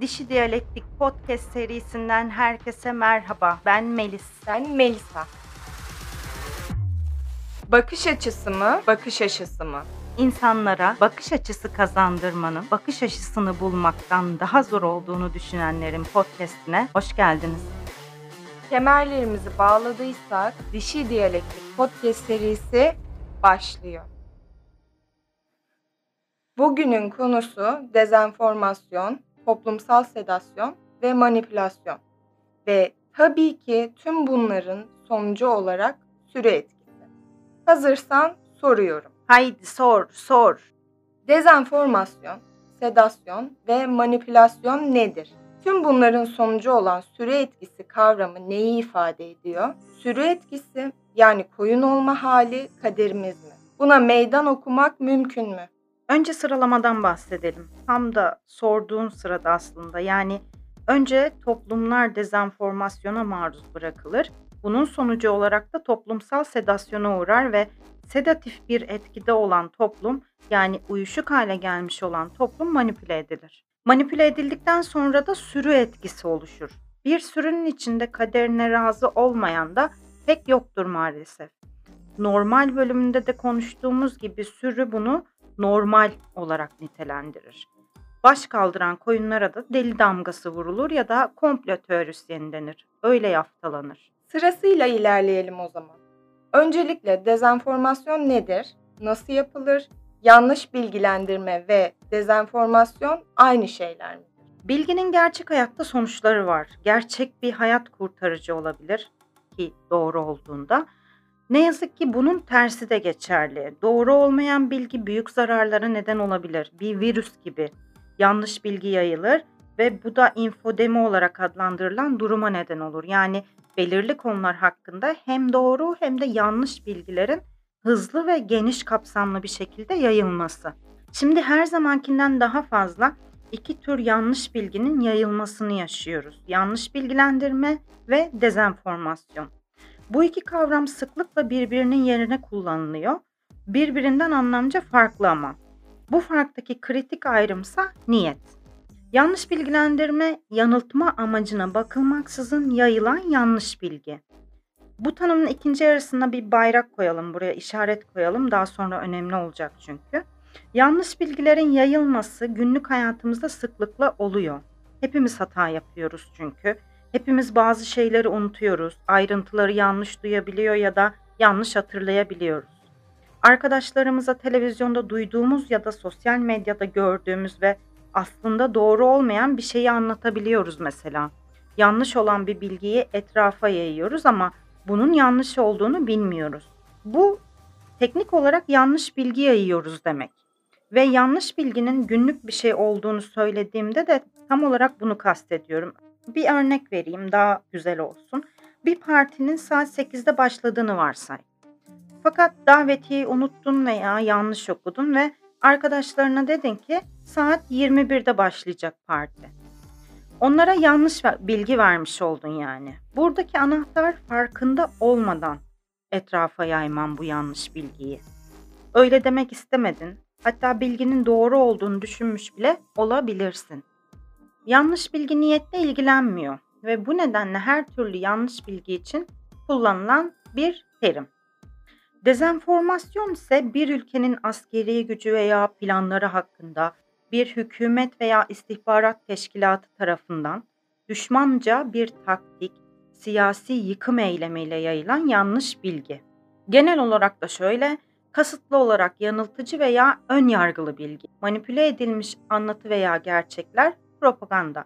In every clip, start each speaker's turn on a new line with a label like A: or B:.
A: Dişi Diyalektik Podcast serisinden herkese merhaba. Ben Melis.
B: Ben Melisa. Bakış açısı mı, bakış açısı mı?
A: İnsanlara bakış açısı kazandırmanın, bakış açısını bulmaktan daha zor olduğunu düşünenlerin podcastine hoş geldiniz.
B: Kemerlerimizi bağladıysak Dişi Diyalektik Podcast serisi başlıyor. Bugünün konusu dezenformasyon, toplumsal sedasyon ve manipülasyon. Ve tabii ki tüm bunların sonucu olarak süre etkisi. Hazırsan soruyorum.
A: Haydi sor, sor.
B: Dezenformasyon, sedasyon ve manipülasyon nedir? Tüm bunların sonucu olan süre etkisi kavramı neyi ifade ediyor? Süre etkisi yani koyun olma hali kaderimiz mi? Buna meydan okumak mümkün mü?
A: Önce sıralamadan bahsedelim. Tam da sorduğun sırada aslında yani önce toplumlar dezenformasyona maruz bırakılır. Bunun sonucu olarak da toplumsal sedasyona uğrar ve sedatif bir etkide olan toplum yani uyuşuk hale gelmiş olan toplum manipüle edilir. Manipüle edildikten sonra da sürü etkisi oluşur. Bir sürünün içinde kaderine razı olmayan da pek yoktur maalesef. Normal bölümünde de konuştuğumuz gibi sürü bunu normal olarak nitelendirir. Baş kaldıran koyunlara da deli damgası vurulur ya da komplo teorisyeni denir. Öyle yaftalanır.
B: Sırasıyla ilerleyelim o zaman. Öncelikle dezenformasyon nedir? Nasıl yapılır? Yanlış bilgilendirme ve dezenformasyon aynı şeyler mi?
A: Bilginin gerçek hayatta sonuçları var. Gerçek bir hayat kurtarıcı olabilir ki doğru olduğunda. Ne yazık ki bunun tersi de geçerli. Doğru olmayan bilgi büyük zararlara neden olabilir. Bir virüs gibi yanlış bilgi yayılır ve bu da infodemi olarak adlandırılan duruma neden olur. Yani belirli konular hakkında hem doğru hem de yanlış bilgilerin hızlı ve geniş kapsamlı bir şekilde yayılması. Şimdi her zamankinden daha fazla iki tür yanlış bilginin yayılmasını yaşıyoruz. Yanlış bilgilendirme ve dezenformasyon. Bu iki kavram sıklıkla birbirinin yerine kullanılıyor. Birbirinden anlamca farklı ama. Bu farktaki kritik ayrımsa niyet. Yanlış bilgilendirme, yanıltma amacına bakılmaksızın yayılan yanlış bilgi. Bu tanımın ikinci yarısına bir bayrak koyalım, buraya işaret koyalım. Daha sonra önemli olacak çünkü. Yanlış bilgilerin yayılması günlük hayatımızda sıklıkla oluyor. Hepimiz hata yapıyoruz çünkü. Hepimiz bazı şeyleri unutuyoruz, ayrıntıları yanlış duyabiliyor ya da yanlış hatırlayabiliyoruz. Arkadaşlarımıza televizyonda duyduğumuz ya da sosyal medyada gördüğümüz ve aslında doğru olmayan bir şeyi anlatabiliyoruz mesela. Yanlış olan bir bilgiyi etrafa yayıyoruz ama bunun yanlış olduğunu bilmiyoruz. Bu teknik olarak yanlış bilgi yayıyoruz demek. Ve yanlış bilginin günlük bir şey olduğunu söylediğimde de tam olarak bunu kastediyorum. Bir örnek vereyim daha güzel olsun. Bir partinin saat 8'de başladığını varsay. Fakat davetiyeyi unuttun veya yanlış okudun ve arkadaşlarına dedin ki saat 21'de başlayacak parti. Onlara yanlış bilgi vermiş oldun yani. Buradaki anahtar farkında olmadan etrafa yayman bu yanlış bilgiyi. Öyle demek istemedin. Hatta bilginin doğru olduğunu düşünmüş bile olabilirsin. Yanlış bilgi niyetle ilgilenmiyor ve bu nedenle her türlü yanlış bilgi için kullanılan bir terim. Dezenformasyon ise bir ülkenin askeri gücü veya planları hakkında bir hükümet veya istihbarat teşkilatı tarafından düşmanca bir taktik, siyasi yıkım eylemiyle yayılan yanlış bilgi. Genel olarak da şöyle, kasıtlı olarak yanıltıcı veya ön yargılı bilgi, manipüle edilmiş anlatı veya gerçekler propaganda.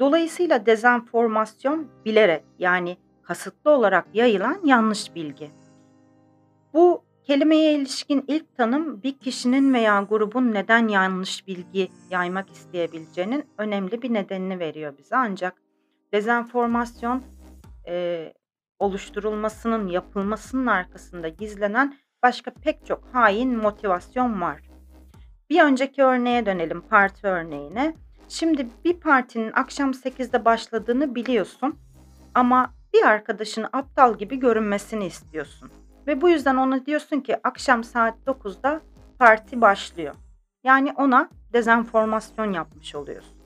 A: Dolayısıyla dezenformasyon bilerek yani kasıtlı olarak yayılan yanlış bilgi. Bu kelimeye ilişkin ilk tanım bir kişinin veya grubun neden yanlış bilgi yaymak isteyebileceğinin önemli bir nedenini veriyor bize. Ancak dezenformasyon e, oluşturulmasının, yapılmasının arkasında gizlenen başka pek çok hain motivasyon var. Bir önceki örneğe dönelim, parti örneğine. Şimdi bir partinin akşam 8'de başladığını biliyorsun ama bir arkadaşını aptal gibi görünmesini istiyorsun. Ve bu yüzden ona diyorsun ki akşam saat 9'da parti başlıyor. Yani ona dezenformasyon yapmış oluyorsun.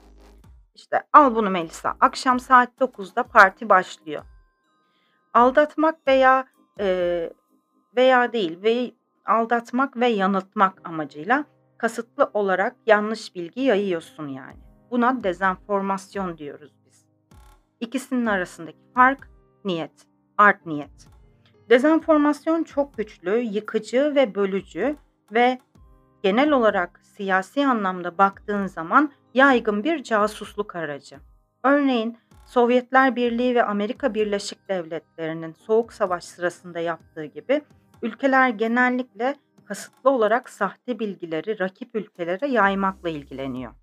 A: İşte al bunu Melisa. Akşam saat 9'da parti başlıyor. Aldatmak veya e, veya değil ve aldatmak ve yanıltmak amacıyla kasıtlı olarak yanlış bilgi yayıyorsun yani. Buna dezenformasyon diyoruz biz. İkisinin arasındaki fark niyet, art niyet. Dezenformasyon çok güçlü, yıkıcı ve bölücü ve genel olarak siyasi anlamda baktığın zaman yaygın bir casusluk aracı. Örneğin Sovyetler Birliği ve Amerika Birleşik Devletleri'nin Soğuk Savaş sırasında yaptığı gibi ülkeler genellikle kasıtlı olarak sahte bilgileri rakip ülkelere yaymakla ilgileniyor.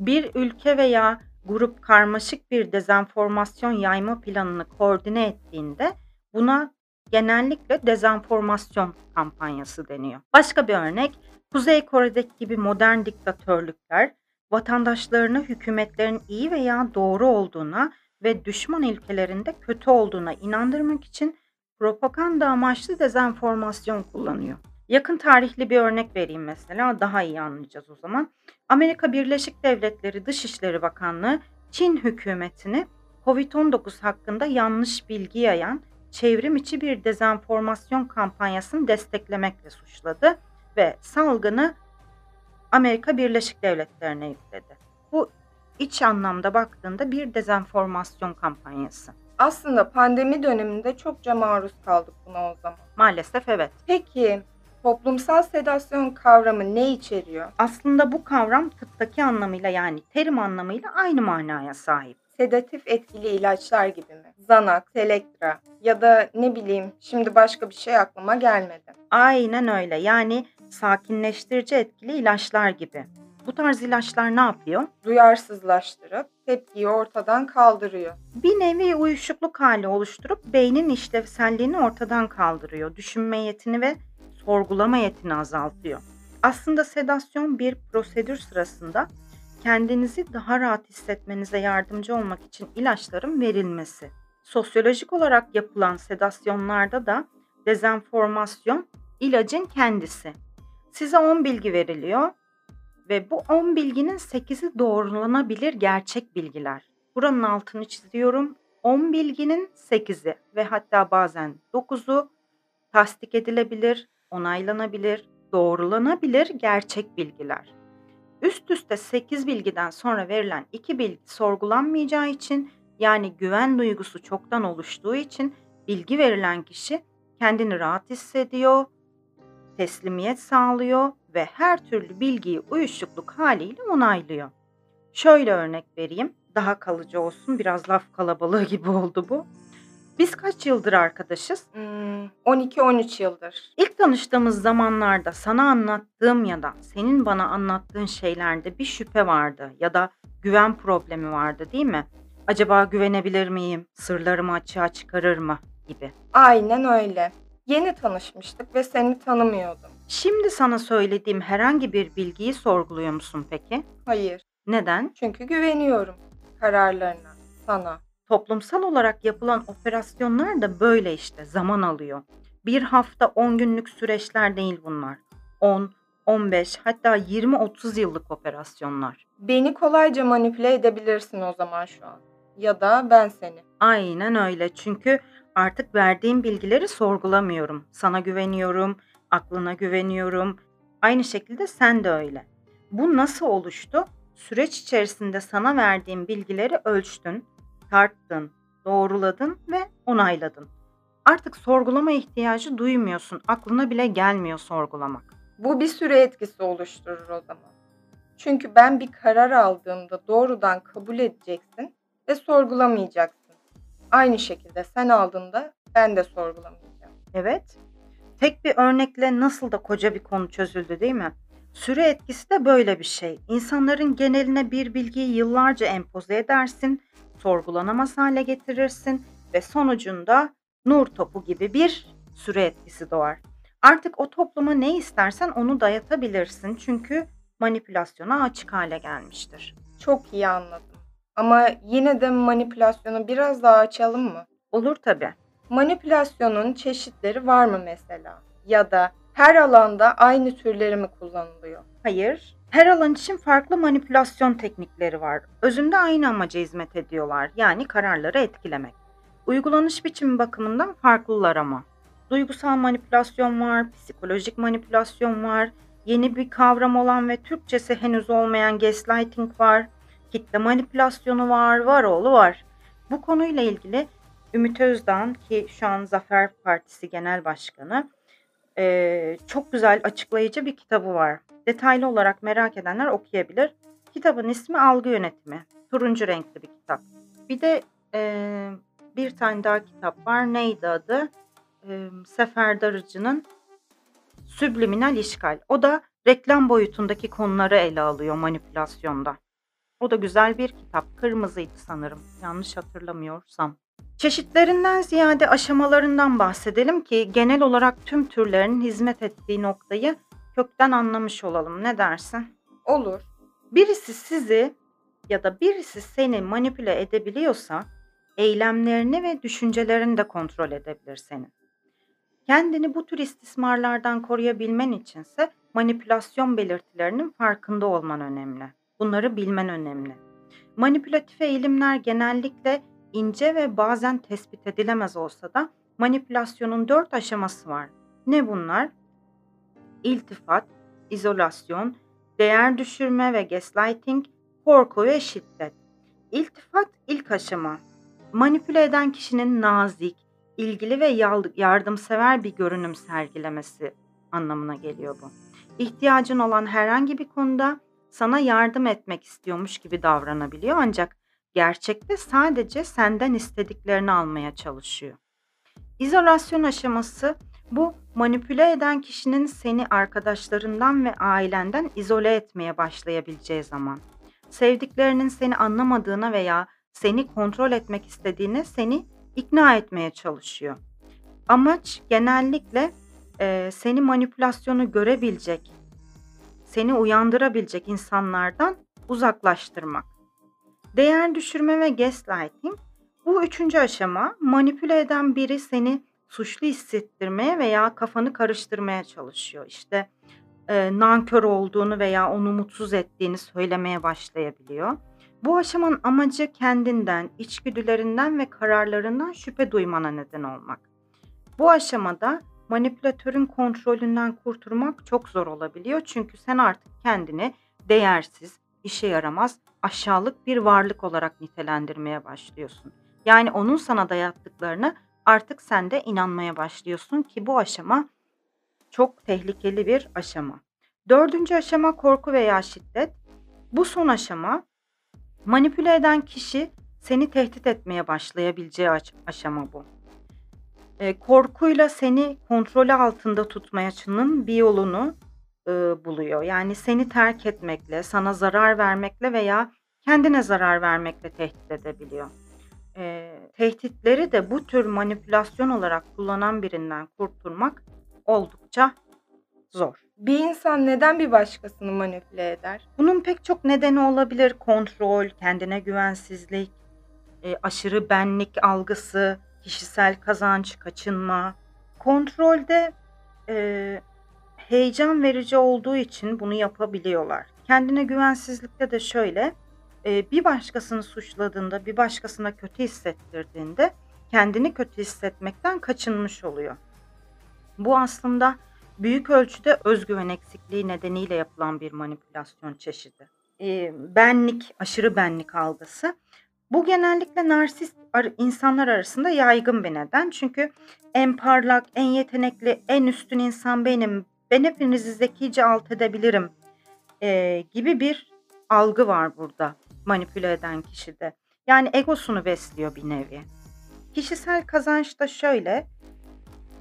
A: Bir ülke veya grup karmaşık bir dezenformasyon yayma planını koordine ettiğinde buna genellikle dezenformasyon kampanyası deniyor. Başka bir örnek, Kuzey Kore'deki gibi modern diktatörlükler vatandaşlarını hükümetlerin iyi veya doğru olduğuna ve düşman ülkelerinde kötü olduğuna inandırmak için propaganda amaçlı dezenformasyon kullanıyor. Yakın tarihli bir örnek vereyim mesela daha iyi anlayacağız o zaman. Amerika Birleşik Devletleri Dışişleri Bakanlığı Çin hükümetini COVID-19 hakkında yanlış bilgi yayan çevrim içi bir dezenformasyon kampanyasını desteklemekle suçladı ve salgını Amerika Birleşik Devletleri'ne yükledi. Bu iç anlamda baktığında bir dezenformasyon kampanyası.
B: Aslında pandemi döneminde çokça maruz kaldık buna o zaman.
A: Maalesef evet.
B: Peki toplumsal sedasyon kavramı ne içeriyor?
A: Aslında bu kavram tıptaki anlamıyla yani terim anlamıyla aynı manaya sahip.
B: Sedatif etkili ilaçlar gibi mi? Xanax, Selektra ya da ne bileyim şimdi başka bir şey aklıma gelmedi.
A: Aynen öyle. Yani sakinleştirici etkili ilaçlar gibi. Bu tarz ilaçlar ne yapıyor?
B: Duyarsızlaştırıp tepkiyi ortadan kaldırıyor.
A: Bir nevi uyuşukluk hali oluşturup beynin işlevselliğini ortadan kaldırıyor. Düşünme yetini ve sorgulama yetini azaltıyor. Aslında sedasyon bir prosedür sırasında kendinizi daha rahat hissetmenize yardımcı olmak için ilaçların verilmesi. Sosyolojik olarak yapılan sedasyonlarda da dezenformasyon ilacın kendisi. Size 10 bilgi veriliyor ve bu 10 bilginin 8'i doğrulanabilir gerçek bilgiler. Buranın altını çiziyorum. 10 bilginin 8'i ve hatta bazen 9'u tasdik edilebilir, onaylanabilir, doğrulanabilir gerçek bilgiler. Üst üste 8 bilgiden sonra verilen 2 bilgi sorgulanmayacağı için yani güven duygusu çoktan oluştuğu için bilgi verilen kişi kendini rahat hissediyor, teslimiyet sağlıyor ve her türlü bilgiyi uyuşukluk haliyle onaylıyor. Şöyle örnek vereyim, daha kalıcı olsun, biraz laf kalabalığı gibi oldu bu. Biz kaç yıldır arkadaşız?
B: Hmm, 12-13 yıldır.
A: İlk tanıştığımız zamanlarda sana anlattığım ya da senin bana anlattığın şeylerde bir şüphe vardı ya da güven problemi vardı değil mi? Acaba güvenebilir miyim? Sırlarımı açığa çıkarır mı? gibi.
B: Aynen öyle. Yeni tanışmıştık ve seni tanımıyordum.
A: Şimdi sana söylediğim herhangi bir bilgiyi sorguluyor musun peki?
B: Hayır,
A: Neden?
B: çünkü güveniyorum kararlarına, sana.
A: Toplumsal olarak yapılan operasyonlar da böyle işte zaman alıyor. Bir hafta 10 günlük süreçler değil bunlar. 10, 15 hatta 20-30 yıllık operasyonlar.
B: Beni kolayca manipüle edebilirsin o zaman şu an. Ya da ben seni.
A: Aynen öyle çünkü artık verdiğim bilgileri sorgulamıyorum. Sana güveniyorum, aklına güveniyorum. Aynı şekilde sen de öyle. Bu nasıl oluştu? Süreç içerisinde sana verdiğim bilgileri ölçtün, tarttın, doğruladın ve onayladın. Artık sorgulama ihtiyacı duymuyorsun. Aklına bile gelmiyor sorgulamak.
B: Bu bir süre etkisi oluşturur o zaman. Çünkü ben bir karar aldığımda doğrudan kabul edeceksin ve sorgulamayacaksın. Aynı şekilde sen aldığında ben de sorgulamayacağım.
A: Evet. Tek bir örnekle nasıl da koca bir konu çözüldü değil mi? Süre etkisi de böyle bir şey. İnsanların geneline bir bilgiyi yıllarca empoze edersin, sorgulanamaz hale getirirsin ve sonucunda nur topu gibi bir süre etkisi doğar. Artık o topluma ne istersen onu dayatabilirsin çünkü manipülasyona açık hale gelmiştir.
B: Çok iyi anladım. Ama yine de manipülasyonu biraz daha açalım mı?
A: Olur tabii.
B: Manipülasyonun çeşitleri var mı mesela? Ya da her alanda aynı türleri mi kullanılıyor?
A: Hayır, Her alan için farklı manipülasyon teknikleri var. Özünde aynı amaca hizmet ediyorlar. Yani kararları etkilemek. Uygulanış biçimi bakımından farklılar ama. Duygusal manipülasyon var, psikolojik manipülasyon var, yeni bir kavram olan ve Türkçesi henüz olmayan gaslighting var, kitle manipülasyonu var, var oğlu var. Bu konuyla ilgili Ümit Özdağ'ın ki şu an Zafer Partisi Genel Başkanı eee, çok güzel açıklayıcı bir kitabı var. Detaylı olarak merak edenler okuyabilir. Kitabın ismi Algı Yönetimi. Turuncu renkli bir kitap. Bir de eee, bir tane daha kitap var. Neydi adı? Eee, Sefer Darıcı'nın Sübliminal İşgal. O da reklam boyutundaki konuları ele alıyor manipülasyonda. O da güzel bir kitap. Kırmızıydı sanırım. Yanlış hatırlamıyorsam. Çeşitlerinden ziyade aşamalarından bahsedelim ki genel olarak tüm türlerin hizmet ettiği noktayı kökten anlamış olalım. Ne dersin?
B: Olur.
A: Birisi sizi ya da birisi seni manipüle edebiliyorsa eylemlerini ve düşüncelerini de kontrol edebilir senin. Kendini bu tür istismarlardan koruyabilmen içinse manipülasyon belirtilerinin farkında olman önemli. Bunları bilmen önemli. Manipülatif eğilimler genellikle ince ve bazen tespit edilemez olsa da manipülasyonun dört aşaması var. Ne bunlar? İltifat, izolasyon, değer düşürme ve gaslighting, korku ve şiddet. İltifat ilk aşama. Manipüle eden kişinin nazik, ilgili ve yardımsever bir görünüm sergilemesi anlamına geliyor bu. İhtiyacın olan herhangi bir konuda sana yardım etmek istiyormuş gibi davranabiliyor ancak gerçekte sadece senden istediklerini almaya çalışıyor. İzolasyon aşaması bu manipüle eden kişinin seni arkadaşlarından ve ailenden izole etmeye başlayabileceği zaman. Sevdiklerinin seni anlamadığına veya seni kontrol etmek istediğine seni ikna etmeye çalışıyor. Amaç genellikle e, seni manipülasyonu görebilecek, seni uyandırabilecek insanlardan uzaklaştırmak. Değer düşürme ve gaslighting bu üçüncü aşama manipüle eden biri seni suçlu hissettirmeye veya kafanı karıştırmaya çalışıyor. İşte e, nankör olduğunu veya onu mutsuz ettiğini söylemeye başlayabiliyor. Bu aşamanın amacı kendinden, içgüdülerinden ve kararlarından şüphe duymana neden olmak. Bu aşamada manipülatörün kontrolünden kurtulmak çok zor olabiliyor. Çünkü sen artık kendini değersiz, işe yaramaz, aşağılık bir varlık olarak nitelendirmeye başlıyorsun. Yani onun sana dayattıklarını artık sen de inanmaya başlıyorsun ki bu aşama çok tehlikeli bir aşama. Dördüncü aşama korku veya şiddet. Bu son aşama manipüle eden kişi seni tehdit etmeye başlayabileceği aş- aşama bu. E, korkuyla seni kontrolü altında tutmayasının bir yolunu e, buluyor. Yani seni terk etmekle, sana zarar vermekle veya kendine zarar vermekle tehdit edebiliyor. E, tehditleri de bu tür manipülasyon olarak kullanan birinden kurtulmak oldukça zor.
B: Bir insan neden bir başkasını manipüle eder?
A: Bunun pek çok nedeni olabilir. Kontrol, kendine güvensizlik, e, aşırı benlik algısı, kişisel kazanç, kaçınma. Kontrolde e, heyecan verici olduğu için bunu yapabiliyorlar. Kendine güvensizlikte de şöyle, e, bir başkasını suçladığında, bir başkasına kötü hissettirdiğinde kendini kötü hissetmekten kaçınmış oluyor. Bu aslında büyük ölçüde özgüven eksikliği nedeniyle yapılan bir manipülasyon çeşidi. Eee, benlik, aşırı benlik algısı. Bu genellikle narsist ar- insanlar arasında yaygın bir neden. Çünkü en parlak, en yetenekli, en üstün insan benim. Ben hepinizi zekice alt edebilirim eee, gibi bir algı var burada manipüle eden kişide. Yani egosunu besliyor bir nevi. Kişisel kazanç da şöyle,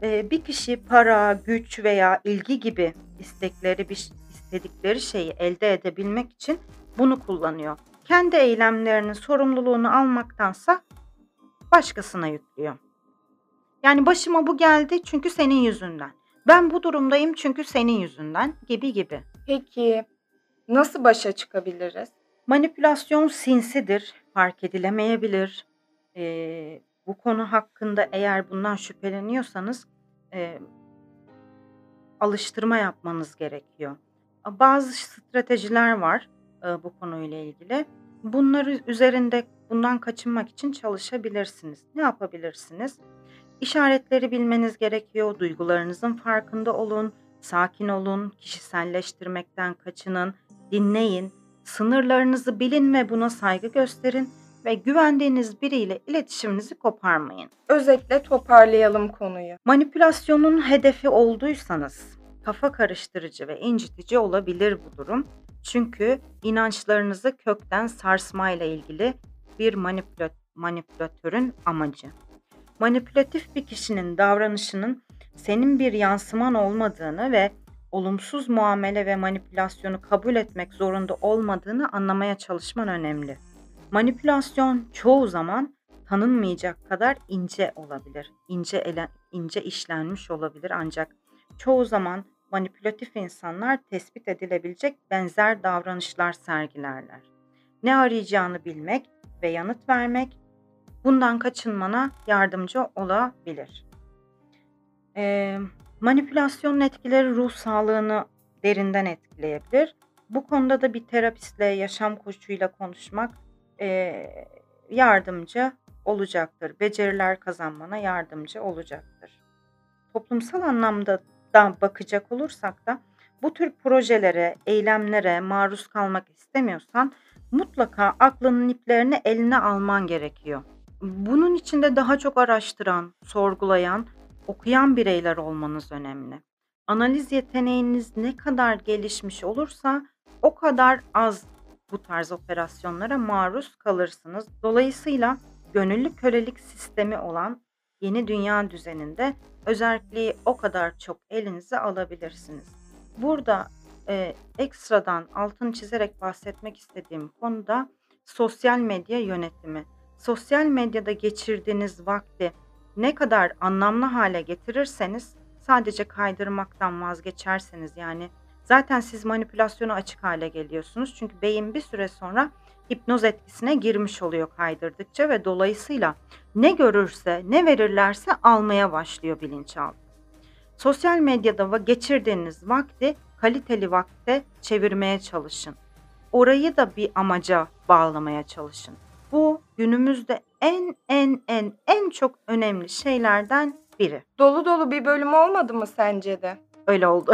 A: Eee, bir kişi para, güç veya ilgi gibi istekleri, bir istedikleri şeyi elde edebilmek için bunu kullanıyor. Kendi eylemlerinin sorumluluğunu almaktansa başkasına yüklüyor. Yani başıma bu geldi çünkü senin yüzünden. Ben bu durumdayım çünkü senin yüzünden gibi gibi.
B: Peki nasıl başa çıkabiliriz?
A: Manipülasyon sinsidir, fark edilemeyebilir. Eee, bu konu hakkında eğer bundan şüpheleniyorsanız eee, alıştırma yapmanız gerekiyor. Bazı stratejiler var, eee, bu konuyla ilgili. Bunları üzerinde bundan kaçınmak için çalışabilirsiniz. Ne yapabilirsiniz? İşaretleri bilmeniz gerekiyor, duygularınızın farkında olun, sakin olun, kişiselleştirmekten kaçının, dinleyin, sınırlarınızı bilin ve buna saygı gösterin ve güvendiğiniz biriyle iletişiminizi koparmayın.
B: Özetle toparlayalım konuyu.
A: Manipülasyonun hedefi olduysanız kafa karıştırıcı ve incitici olabilir bu durum. Çünkü inançlarınızı kökten sarsmayla ilgili bir manipüla manipülatörün amacı. Manipülatif bir kişinin davranışının senin bir yansıman olmadığını ve olumsuz muamele ve manipülasyonu kabul etmek zorunda olmadığını anlamaya çalışman önemli. Manipülasyon çoğu zaman tanınmayacak kadar ince olabilir. İnce ele ince işlenmiş olabilir ancak çoğu zaman manipülatif insanlar tespit edilebilecek benzer davranışlar sergilerler. Ne arayacağını bilmek ve yanıt vermek bundan kaçınmana yardımcı olabilir. Eee, manipülasyonun etkileri ruh sağlığını derinden etkileyebilir. Bu konuda da bir terapistle, yaşam koçuyla konuşmak, eee, yardımcı olacaktır. Beceriler kazanmana yardımcı olacaktır. Toplumsal anlamda da bakacak olursak da bu tür projelere, eylemlere maruz kalmak istemiyorsan mutlaka aklının iplerini eline alman gerekiyor. Bunun için de daha çok araştıran, sorgulayan, okuyan bireyler olmanız önemli. Analiz yeteneğiniz ne kadar gelişmiş olursa o kadar az bu tarz operasyonlara maruz kalırsınız. Dolayısıyla gönüllü kölelik sistemi olan yeni dünya düzeninde özelliği o kadar çok elinize alabilirsiniz. Burada, eee, ekstradan altını çizerek bahsetmek istediğim konu da sosyal medya yönetimi. Sosyal medyada geçirdiğiniz vakti ne kadar anlamlı hale getirirseniz, sadece kaydırmaktan vazgeçerseniz, yani zaten siz manipülasyona açık hale geliyorsunuz. Çünkü beyin bir süre sonra hipnoz etkisine girmiş oluyor kaydırdıkça ve dolayısıyla ne görürse, ne verirlerse almaya başlıyor bilinçaltı. Sosyal medyada va geçirdiğiniz vakti kaliteli vakte çevirmeye çalışın. Orayı da bir amaca bağlamaya çalışın. Bu günümüzde en, en, en, en çok önemli şeylerden biri.
B: Dolu dolu bir bölüm olmadı mı sence de?
A: Öyle oldu.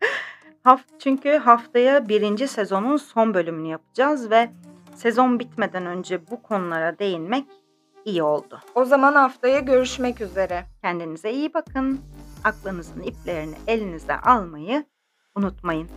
A: Çünkü haftaya 1. sezonun son bölümünü yapacağız ve sezon bitmeden önce bu konulara değinmek iyi oldu.
B: O zaman haftaya görüşmek üzere.
A: Kendinize iyi bakın. Aklınızın iplerini elinize almayı unutmayın.